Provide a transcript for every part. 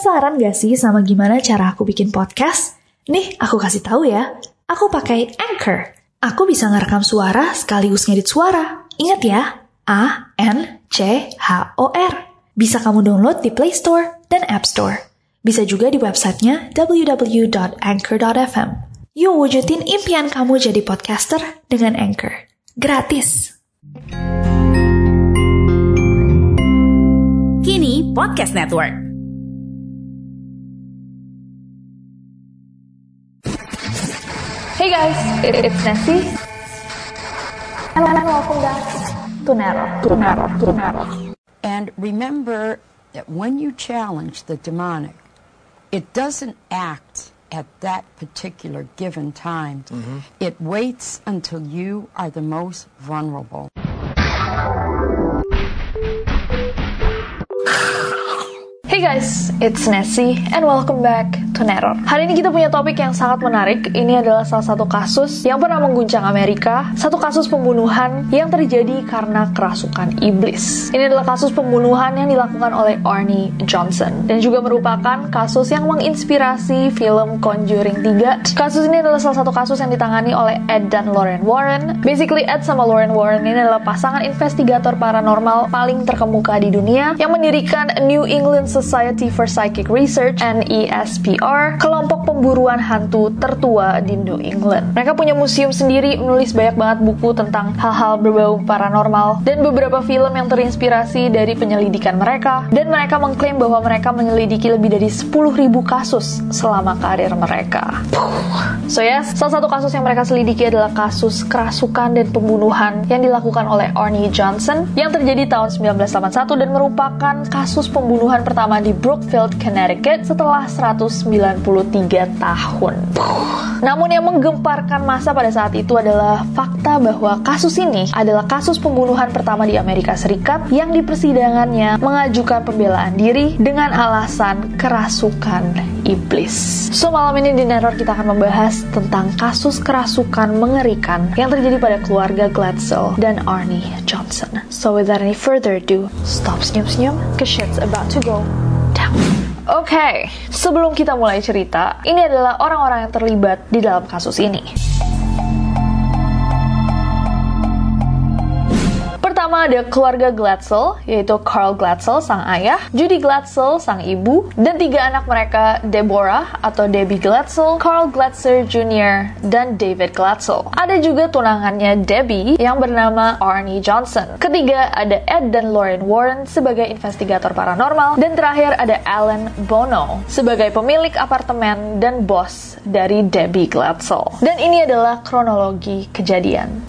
Penasaran gak sih sama gimana cara aku bikin podcast? Nih, aku kasih tahu ya. Aku pakai Anchor. Aku bisa ngerekam suara sekaligus ngedit suara. Ingat ya, A N C H O R. Bisa kamu download di Play Store dan App Store. Bisa juga di websitenya www.anchor.fm. Yuk wujudin impian kamu jadi podcaster dengan Anchor. Gratis. Kini Podcast Network. Hey guys, it's Nancy. And welcome back to Nero. To Nero. To Nero. And remember that when you challenge the demonic, it doesn't act at that particular given time. Mm-hmm. It waits until you are the most vulnerable. Hey guys, it's Nessie and welcome back to Neror. Hari ini kita punya topik yang sangat menarik. Ini adalah salah satu kasus yang pernah mengguncang Amerika. Satu kasus pembunuhan yang terjadi karena kerasukan iblis. Ini adalah kasus pembunuhan yang dilakukan oleh Arnie Johnson dan juga merupakan kasus yang menginspirasi film Conjuring 3. Kasus ini adalah salah satu kasus yang ditangani oleh Ed dan Lauren Warren. Basically Ed sama Lauren Warren ini adalah pasangan investigator paranormal paling terkemuka di dunia yang mendirikan New England Society for Psychic Research NESPR, kelompok pemburuan hantu tertua di New England. Mereka punya museum sendiri, menulis banyak banget buku tentang hal-hal berbau paranormal dan beberapa film yang terinspirasi dari penyelidikan mereka. Dan mereka mengklaim bahwa mereka menyelidiki lebih dari 10.000 kasus selama karir mereka. So yes, salah satu kasus yang mereka selidiki adalah kasus kerasukan dan pembunuhan yang dilakukan oleh Arnie Johnson yang terjadi tahun 1981 dan merupakan kasus pembunuhan pertama di Brookfield, Connecticut setelah 193 tahun. Namun yang menggemparkan masa pada saat itu adalah fakta bahwa kasus ini adalah kasus pembunuhan pertama di Amerika Serikat yang di persidangannya mengajukan pembelaan diri dengan alasan kerasukan iblis. So malam ini di Neror kita akan membahas tentang kasus kerasukan mengerikan yang terjadi pada keluarga Glatzel dan Arnie Johnson. So without any further ado, stop senyum-senyum, cause shit's about to go Oke, sebelum kita mulai cerita, ini adalah orang-orang yang terlibat di dalam kasus ini. Pertama ada keluarga Glatzel, yaitu Carl Glatzel, sang ayah, Judy Glatzel, sang ibu, dan tiga anak mereka, Deborah atau Debbie Glatzel, Carl Glatzer Jr., dan David Glatzel. Ada juga tunangannya Debbie yang bernama Arnie Johnson. Ketiga ada Ed dan Lauren Warren sebagai investigator paranormal, dan terakhir ada Alan Bono sebagai pemilik apartemen dan bos dari Debbie Glatzel. Dan ini adalah kronologi kejadian.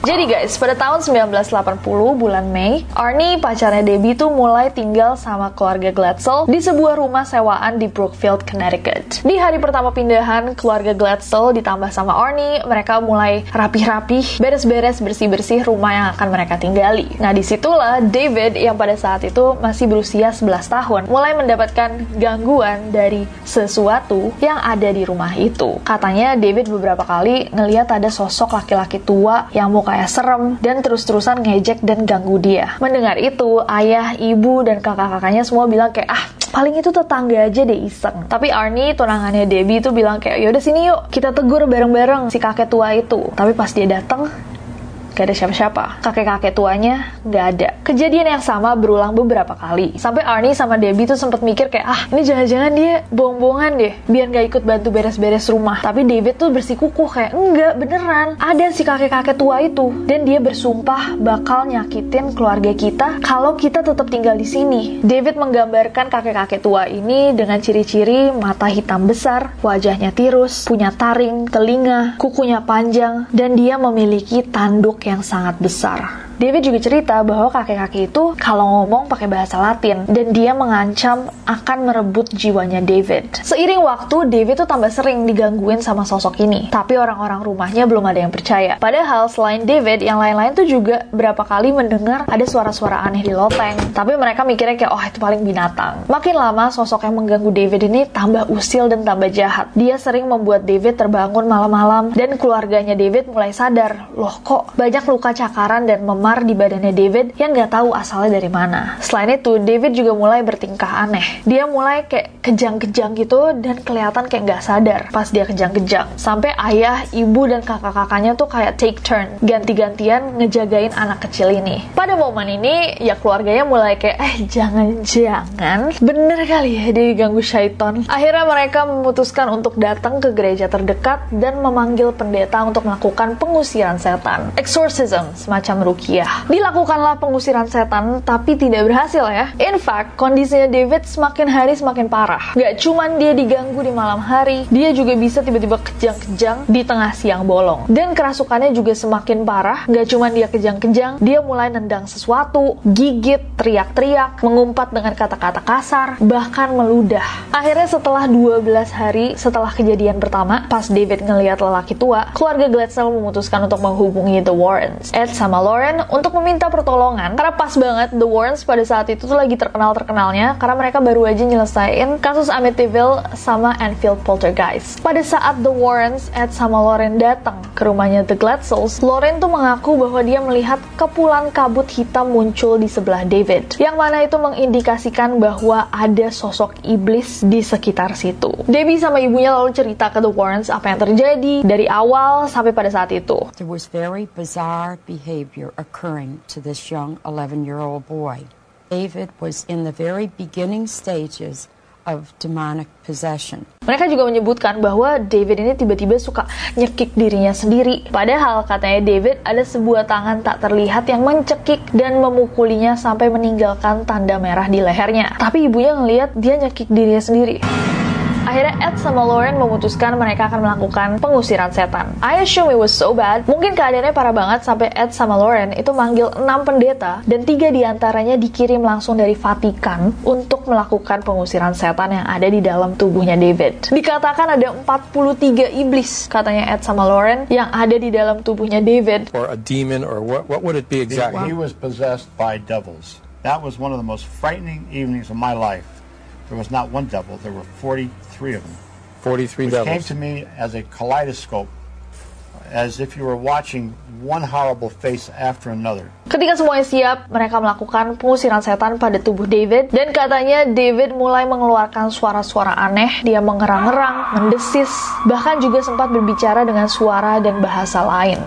Jadi guys, pada tahun 1980 bulan Mei, Arnie pacarnya Debbie tuh mulai tinggal sama keluarga Glatzel di sebuah rumah sewaan di Brookfield, Connecticut. Di hari pertama pindahan, keluarga Glatzel ditambah sama Arnie, mereka mulai rapih-rapih, beres-beres, bersih-bersih rumah yang akan mereka tinggali. Nah, di situlah David yang pada saat itu masih berusia 11 tahun, mulai mendapatkan gangguan dari sesuatu yang ada di rumah itu. Katanya David beberapa kali ngeliat ada sosok laki-laki tua yang muka kayak serem dan terus-terusan ngejek dan ganggu dia. Mendengar itu, ayah, ibu, dan kakak-kakaknya semua bilang kayak, ah paling itu tetangga aja deh iseng. Tapi Arnie, tunangannya Debbie itu bilang kayak, yaudah sini yuk, kita tegur bareng-bareng si kakek tua itu. Tapi pas dia datang, gak ada siapa-siapa. Kakek-kakek tuanya gak ada. Kejadian yang sama berulang beberapa kali. Sampai Arnie sama Debbie tuh sempat mikir kayak, ah ini jangan-jangan dia bohong-bohongan deh, biar gak ikut bantu beres-beres rumah. Tapi David tuh bersikukuh kayak, enggak beneran. Ada si kakek-kakek tua itu. Dan dia bersumpah bakal nyakitin keluarga kita kalau kita tetap tinggal di sini. David menggambarkan kakek-kakek tua ini dengan ciri-ciri mata hitam besar, wajahnya tirus, punya taring, telinga, kukunya panjang, dan dia memiliki tanduk sangat besar. David juga cerita bahwa kakek-kakek itu kalau ngomong pakai bahasa Latin dan dia mengancam akan merebut jiwanya David. Seiring waktu, David tuh tambah sering digangguin sama sosok ini. Tapi orang-orang rumahnya belum ada yang percaya. Padahal selain David, yang lain-lain tuh juga berapa kali mendengar ada suara-suara aneh di loteng. Tapi mereka mikirnya kayak, oh itu paling binatang. Makin lama, sosok yang mengganggu David ini tambah usil dan tambah jahat. Dia sering membuat David terbangun malam-malam dan keluarganya David mulai sadar, loh kok banyak luka cakaran dan memar samar di badannya David yang nggak tahu asalnya dari mana. Selain itu, David juga mulai bertingkah aneh. Dia mulai kayak kejang-kejang gitu dan kelihatan kayak nggak sadar pas dia kejang-kejang. Sampai ayah, ibu, dan kakak-kakaknya tuh kayak take turn, ganti-gantian ngejagain anak kecil ini. Pada momen ini, ya keluarganya mulai kayak, eh jangan-jangan bener kali ya dia diganggu syaiton. Akhirnya mereka memutuskan untuk datang ke gereja terdekat dan memanggil pendeta untuk melakukan pengusiran setan. Exorcism, semacam rukiah. Dilakukanlah pengusiran setan, tapi tidak berhasil ya. In fact, kondisinya David semakin hari semakin parah. Gak cuman dia diganggu di malam hari, dia juga bisa tiba-tiba kejang-kejang di tengah siang bolong. Dan kerasukannya juga semakin parah, gak cuman dia kejang-kejang, dia mulai nendang sesuatu, gigit, teriak-teriak, mengumpat dengan kata-kata kasar, bahkan meludah. Akhirnya setelah 12 hari setelah kejadian pertama, pas David ngelihat lelaki tua, keluarga Gladstone memutuskan untuk menghubungi The Warrens, Ed sama Lauren, untuk meminta pertolongan. Karena pas banget The Warrens pada saat itu tuh lagi terkenal-terkenalnya, karena mereka baru aja nyelesain kasus Amityville sama Enfield Poltergeist. Pada saat The Warrens, Ed sama Lauren datang ke rumahnya The Gladsells, Lauren tuh mengaku bahwa dia melihat kepulan kabut hitam muncul di sebelah David, yang mana itu mengindikasikan bahwa ada sosok iblis di sekitar situ. Debbie sama ibunya lalu cerita ke The Warrens apa yang terjadi dari awal sampai pada saat itu. There was very bizarre behavior occurring to this young 11-year-old boy. David was in the very beginning stages of demonic possession. Mereka juga menyebutkan bahwa David ini tiba-tiba suka nyekik dirinya sendiri. Padahal katanya David ada sebuah tangan tak terlihat yang mencekik dan memukulinya sampai meninggalkan tanda merah di lehernya. Tapi ibunya ngelihat dia nyekik dirinya sendiri. Akhirnya Ed sama Lauren memutuskan mereka akan melakukan pengusiran setan. I assume it was so bad. Mungkin keadaannya parah banget sampai Ed sama Lauren itu manggil 6 pendeta dan tiga di antaranya dikirim langsung dari Vatikan untuk melakukan pengusiran setan yang ada di dalam tubuhnya David. Dikatakan ada 43 iblis katanya Ed sama Lauren yang ada di dalam tubuhnya David. Or a demon, or what, what would it be exactly? He was possessed by devils. That was one of the most frightening evenings of my life. There was not one devil, there were 43 of them. 43 Which came devils. to me as a kaleidoscope, as if you were watching one horrible face after another. Ketika semuanya siap, mereka melakukan pengusiran setan pada tubuh David dan katanya David mulai mengeluarkan suara-suara aneh, dia mengerang-ngerang, mendesis, bahkan juga sempat berbicara dengan suara dan bahasa lain.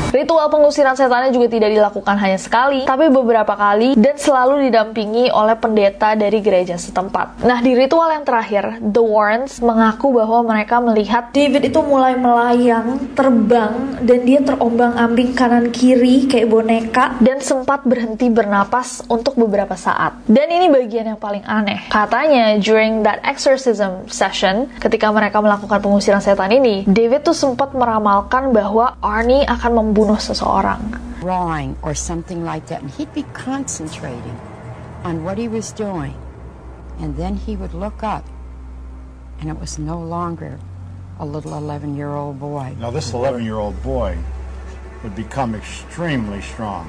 Ritual pengusiran setannya juga tidak dilakukan hanya sekali, tapi beberapa kali dan selalu didampingi oleh pendeta dari gereja setempat. Nah, di ritual yang terakhir, The Warrens mengaku bahwa mereka melihat David itu mulai melayang, terbang, dan dia terombang-ambing kanan kiri kayak boneka dan sempat berhenti bernapas untuk beberapa saat. Dan ini bagian yang paling aneh. Katanya, during that exorcism session, ketika mereka melakukan pengusiran setan ini, David tuh sempat meramalkan bahwa Arnie akan membunuh seseorang. drawing or something like that, and he'd be concentrating on what he was doing. And then he would look up, and it was no longer a little 11 year old boy. Now, this 11 year old boy would become extremely strong.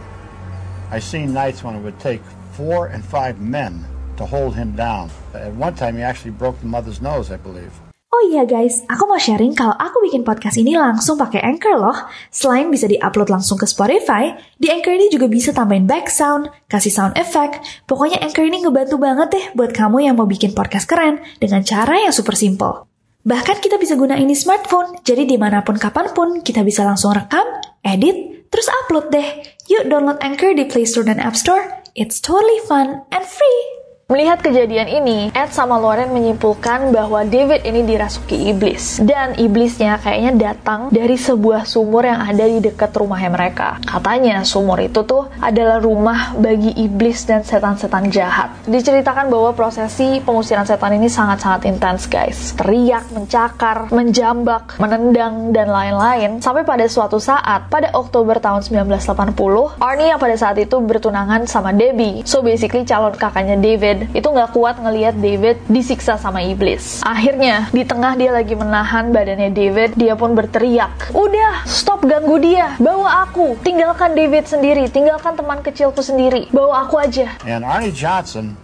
I seen nights when it would take four and five men to hold him down. At one time, he actually broke the mother's nose, I believe. Oh iya guys, aku mau sharing kalau aku bikin podcast ini langsung pakai Anchor loh. Selain bisa diupload langsung ke Spotify, di Anchor ini juga bisa tambahin back sound, kasih sound effect. Pokoknya Anchor ini ngebantu banget deh buat kamu yang mau bikin podcast keren dengan cara yang super simple. Bahkan kita bisa gunain di smartphone, jadi di mana pun kapan pun kita bisa langsung rekam, edit, terus upload deh. Yuk download Anchor di Play Store dan App Store. It's totally fun and free. Melihat kejadian ini, Ed sama Lauren menyimpulkan bahwa David ini dirasuki iblis. Dan iblisnya kayaknya datang dari sebuah sumur yang ada di dekat rumahnya mereka. Katanya sumur itu tuh adalah rumah bagi iblis dan setan-setan jahat. Diceritakan bahwa prosesi pengusiran setan ini sangat-sangat intens guys. Teriak, mencakar, menjambak, menendang, dan lain-lain. Sampai pada suatu saat, pada Oktober tahun 1980, Arnie yang pada saat itu bertunangan sama Debbie. So basically calon kakaknya David itu nggak kuat ngelihat David disiksa sama iblis. Akhirnya di tengah dia lagi menahan badannya David, dia pun berteriak, "Udah, stop ganggu dia. Bawa aku. Tinggalkan David sendiri. Tinggalkan teman kecilku sendiri. Bawa aku aja." And Arnie Johnson,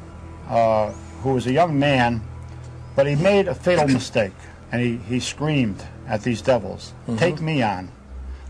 uh, who was a young man, but he made a fatal mistake, and he, he screamed at these devils, "Take me on!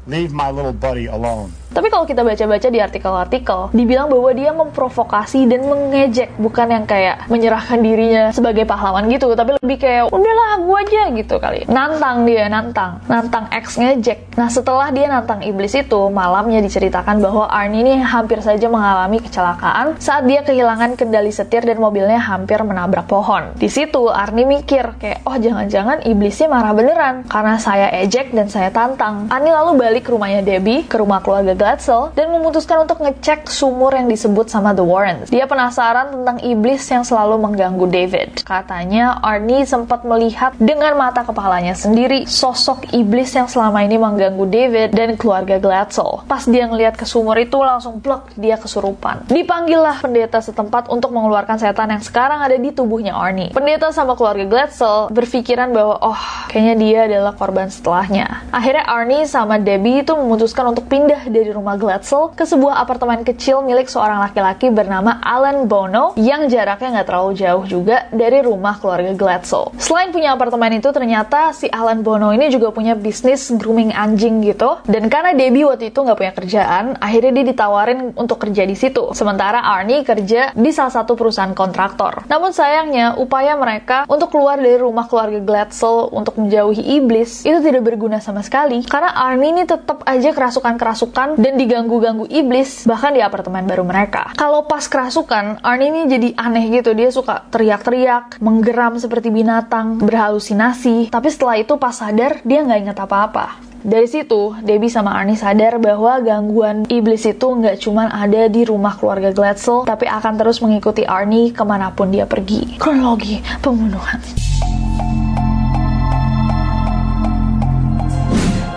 Leave my little buddy alone. Tapi kalau kita baca-baca di artikel-artikel, dibilang bahwa dia memprovokasi dan mengejek, bukan yang kayak menyerahkan dirinya sebagai pahlawan gitu, tapi lebih kayak udahlah gue aja gitu kali. Nantang dia, nantang, nantang ex ngejek. Nah setelah dia nantang iblis itu, malamnya diceritakan bahwa Arnie ini hampir saja mengalami kecelakaan saat dia kehilangan kendali setir dan mobilnya hampir menabrak pohon. Di situ Arnie mikir kayak, oh jangan-jangan iblisnya marah beneran karena saya ejek dan saya tantang. Arnie lalu balik ke rumahnya Debbie, ke rumah keluarga Glatzel dan memutuskan untuk ngecek sumur yang disebut sama The Warrens. Dia penasaran tentang iblis yang selalu mengganggu David. Katanya Arnie sempat melihat dengan mata kepalanya sendiri sosok iblis yang selama ini mengganggu David dan keluarga Glatzel. Pas dia ngeliat ke sumur itu langsung blok dia kesurupan. Dipanggillah pendeta setempat untuk mengeluarkan setan yang sekarang ada di tubuhnya Arnie. Pendeta sama keluarga Glatzel berpikiran bahwa oh kayaknya dia adalah korban setelahnya. Akhirnya Arnie sama Debbie itu memutuskan untuk pindah dari rumah Glatzel ke sebuah apartemen kecil milik seorang laki-laki bernama Alan Bono yang jaraknya nggak terlalu jauh juga dari rumah keluarga Glatzel. Selain punya apartemen itu, ternyata si Alan Bono ini juga punya bisnis grooming anjing gitu. Dan karena Debbie waktu itu nggak punya kerjaan, akhirnya dia ditawarin untuk kerja di situ. Sementara Arnie kerja di salah satu perusahaan kontraktor. Namun sayangnya, upaya mereka untuk keluar dari rumah keluarga Glatzel untuk menjauhi iblis itu tidak berguna sama sekali. Karena Arnie ini tetap aja kerasukan-kerasukan dan diganggu-ganggu iblis bahkan di apartemen baru mereka. Kalau pas kerasukan, Arnie ini jadi aneh gitu. Dia suka teriak-teriak, menggeram seperti binatang, berhalusinasi. Tapi setelah itu pas sadar, dia nggak inget apa-apa. Dari situ, Debbie sama Arnie sadar bahwa gangguan iblis itu nggak cuma ada di rumah keluarga Glatzel, tapi akan terus mengikuti Arnie ke mana pun dia pergi. Kronologi pembunuhan.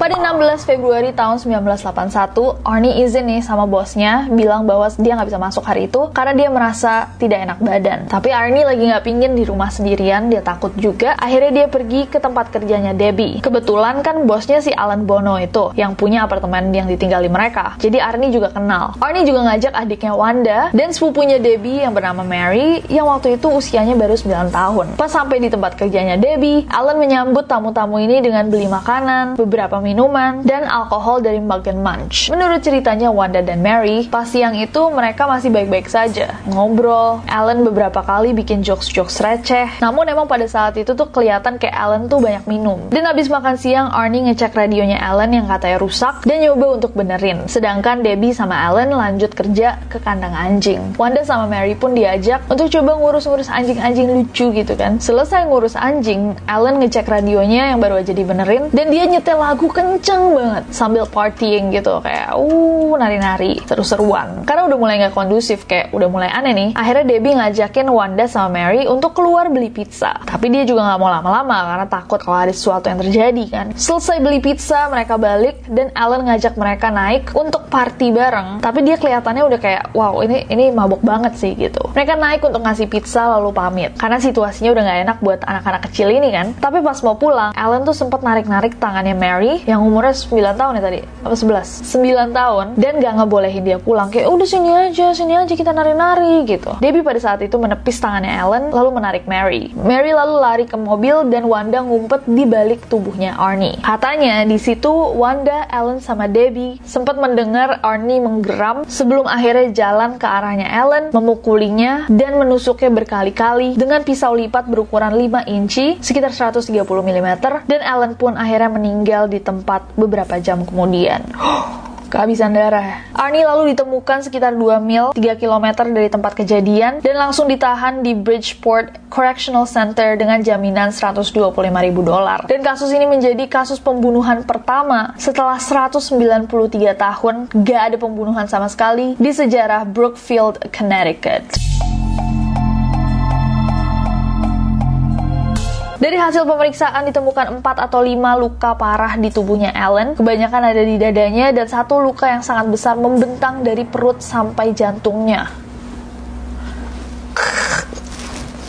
Pada 16 Februari tahun 1981, Arnie izin nih sama bosnya bilang bahwa dia nggak bisa masuk hari itu karena dia merasa tidak enak badan. Tapi Arnie lagi nggak pingin di rumah sendirian, dia takut juga. Akhirnya dia pergi ke tempat kerjanya Debbie. Kebetulan kan bosnya si Alan Bono itu yang punya apartemen yang ditinggali mereka. Jadi Arnie juga kenal. Arnie juga ngajak adiknya Wanda dan sepupunya Debbie yang bernama Mary yang waktu itu usianya baru 9 tahun. Pas sampai di tempat kerjanya Debbie, Alan menyambut tamu-tamu ini dengan beli makanan, beberapa minuman, dan alkohol dari Mug and Munch. Menurut ceritanya Wanda dan Mary, pas siang itu mereka masih baik-baik saja. Ngobrol, Alan beberapa kali bikin jokes-jokes receh. Namun emang pada saat itu tuh kelihatan kayak Alan tuh banyak minum. Dan habis makan siang, Arnie ngecek radionya Alan yang katanya rusak dan nyoba untuk benerin. Sedangkan Debbie sama Alan lanjut kerja ke kandang anjing. Wanda sama Mary pun diajak untuk coba ngurus-ngurus anjing-anjing lucu gitu kan. Selesai ngurus anjing, Alan ngecek radionya yang baru aja dibenerin dan dia nyetel lagu kenceng banget sambil partying gitu. Kayak uh nari-nari seru-seruan karena udah mulai nggak kondusif kayak udah mulai aneh nih. Akhirnya Debbie ngajakin Wanda sama Mary untuk keluar beli pizza. Tapi dia juga nggak mau lama-lama karena takut kalau ada sesuatu yang terjadi kan. Selesai beli pizza mereka balik dan Alan ngajak mereka naik untuk party bareng. Tapi dia kelihatannya udah kayak wow ini ini mabuk banget sih gitu. Mereka naik untuk ngasih pizza lalu pamit. Karena situasinya udah nggak enak buat anak-anak kecil ini kan. Tapi pas mau pulang Alan tuh sempat narik-narik tangannya Mary yang umurnya 9 tahun ya tadi. Apa 11 9 tahun dan gak ngebolehin dia pulang. Kayak udah sini aja sini aja kita nari-nari gitu. Debbie pada saat itu menepis tangannya Alan lalu menarik Mary. Mary lalu lari ke mobil dan Wanda ngumpet di balik tubuhnya Arnie. Katanya di situ Wanda Alan sama Debbie sempat mendengar Arnie menggeram sebelum akhirnya jalan ke arahnya Alan memukulinya dan menusuknya berkali-kali dengan pisau lipat berukuran 5 inci sekitar 130 mm dan Alan pun akhirnya meninggal di tempat beberapa jam kemudian. Kehabisan darah. Arnie lalu ditemukan sekitar 2 mil 3 km dari tempat kejadian dan langsung ditahan di Bridgeport Correctional Center dengan jaminan 125 ribu dolar. Dan kasus ini menjadi kasus pembunuhan pertama setelah 193 tahun gak ada pembunuhan sama sekali di sejarah Brookfield, Connecticut. Dari hasil pemeriksaan ditemukan 4 atau 5 luka parah di tubuhnya Allen. Kebanyakan ada di dadanya dan satu luka yang sangat besar membentang dari perut sampai jantungnya.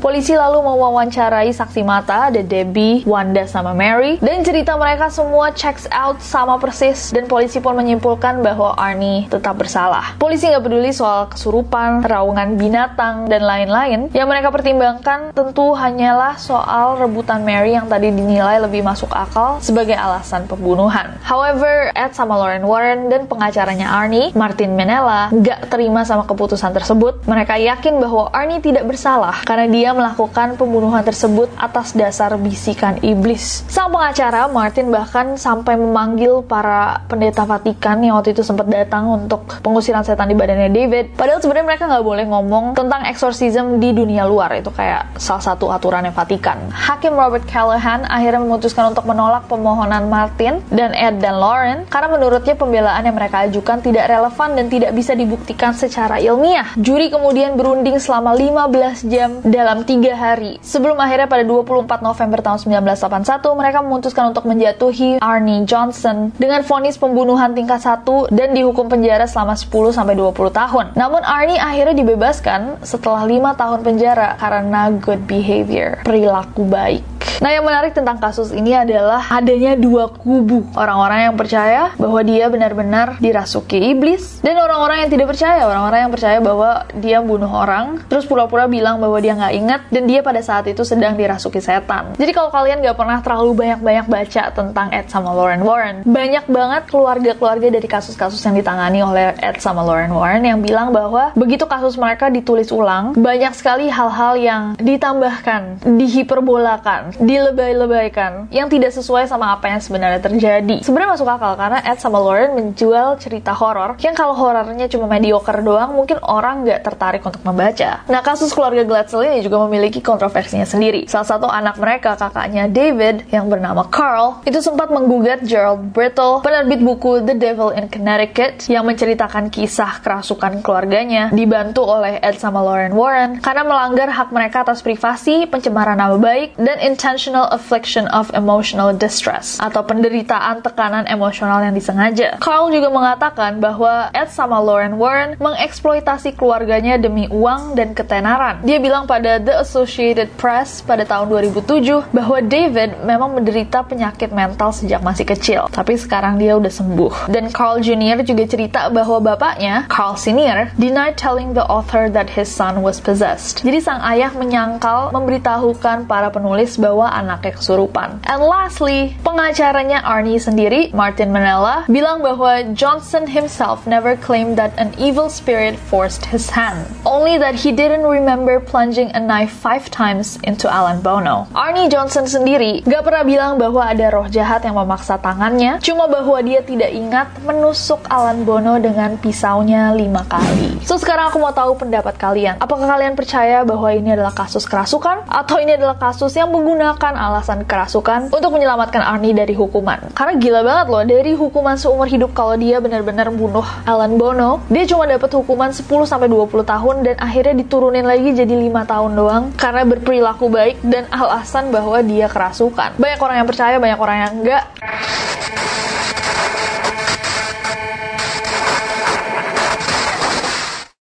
Polisi lalu mewawancarai saksi mata, ada Debbie, Wanda, sama Mary, dan cerita mereka semua checks out sama persis, dan polisi pun menyimpulkan bahwa Arnie tetap bersalah. Polisi nggak peduli soal kesurupan, raungan binatang, dan lain-lain. Yang mereka pertimbangkan tentu hanyalah soal rebutan Mary yang tadi dinilai lebih masuk akal sebagai alasan pembunuhan. However, Ed sama Lauren Warren dan pengacaranya Arnie, Martin Menella, nggak terima sama keputusan tersebut. Mereka yakin bahwa Arnie tidak bersalah karena dia melakukan pembunuhan tersebut atas dasar bisikan iblis. Sang pengacara, Martin bahkan sampai memanggil para pendeta Vatikan yang waktu itu sempat datang untuk pengusiran setan di badannya David. Padahal sebenarnya mereka nggak boleh ngomong tentang exorcism di dunia luar. Itu kayak salah satu aturannya Vatikan. Hakim Robert Callahan akhirnya memutuskan untuk menolak pemohonan Martin dan Ed dan Lauren karena menurutnya pembelaan yang mereka ajukan tidak relevan dan tidak bisa dibuktikan secara ilmiah. Juri kemudian berunding selama 15 jam dalam tiga hari. Sebelum akhirnya pada 24 November tahun 1981, mereka memutuskan untuk menjatuhi Arnie Johnson dengan vonis pembunuhan tingkat 1 dan dihukum penjara selama 10 sampai 20 tahun. Namun Arnie akhirnya dibebaskan setelah 5 tahun penjara karena good behavior, perilaku baik. Nah, yang menarik tentang kasus ini adalah adanya dua kubu. Orang-orang yang percaya bahwa dia benar-benar dirasuki iblis dan orang-orang yang tidak percaya. Orang-orang yang percaya bahwa dia bunuh orang, terus pura-pura bilang bahwa dia nggak ingat dan dia pada saat itu sedang dirasuki setan. Jadi kalau kalian nggak pernah terlalu banyak-banyak baca tentang Ed sama Lauren Warren, banyak banget keluarga-keluarga dari kasus-kasus yang ditangani oleh Ed sama Lauren Warren yang bilang bahwa begitu kasus mereka ditulis ulang, banyak sekali hal-hal yang ditambahkan, dihiperbolakan, dilebay-lebaykan yang tidak sesuai sama apa yang sebenarnya terjadi. Sebenarnya masuk akal karena Ed sama Lauren menjual cerita horor yang kalau horornya cuma mediocre doang mungkin orang nggak tertarik untuk membaca. Nah kasus keluarga Glatzel ini juga memiliki kontroversinya sendiri. Salah satu anak mereka, kakaknya David yang bernama Carl, itu sempat menggugat Gerald Brittle, penerbit buku The Devil in Connecticut yang menceritakan kisah kerasukan keluarganya dibantu oleh Ed sama Lauren Warren karena melanggar hak mereka atas privasi, pencemaran nama baik, dan intentional affliction of emotional distress atau penderitaan tekanan emosional yang disengaja. Carl juga mengatakan bahwa Ed sama Lauren Warren mengeksploitasi keluarganya demi uang dan ketenaran. Dia bilang pada The Associated Press pada tahun 2007 bahwa David memang menderita penyakit mental sejak masih kecil, tapi sekarang dia udah sembuh. Dan Carl Jr. juga cerita bahwa bapaknya, Carl Sr., denied telling the author that his son was possessed. Jadi sang ayah menyangkal memberitahukan para penulis bahwa anaknya kesurupan. And lastly, pengacaranya Arnie sendiri, Martin Manella, bilang bahwa Johnson himself never claimed that an evil spirit forced his hand. Only that he didn't remember plunging a knife five times into Alan Bono. Arnie Johnson sendiri gak pernah bilang bahwa ada roh jahat yang memaksa tangannya, cuma bahwa dia tidak ingat menusuk Alan Bono dengan pisaunya lima kali. So sekarang aku mau tahu pendapat kalian. Apakah kalian percaya bahwa ini adalah kasus kerasukan atau ini adalah kasus yang menggunakan alasan kerasukan untuk menyelamatkan Arnie dari hukuman? Karena gila banget loh, dari hukuman seumur hidup kalau dia benar-benar bunuh Alan Bono, dia cuma dapat hukuman 10 sampai 20 tahun dan akhirnya diturunin lagi jadi lima tahun doang karena berperilaku baik dan alasan bahwa dia kerasukan. Banyak orang yang percaya, banyak orang yang enggak.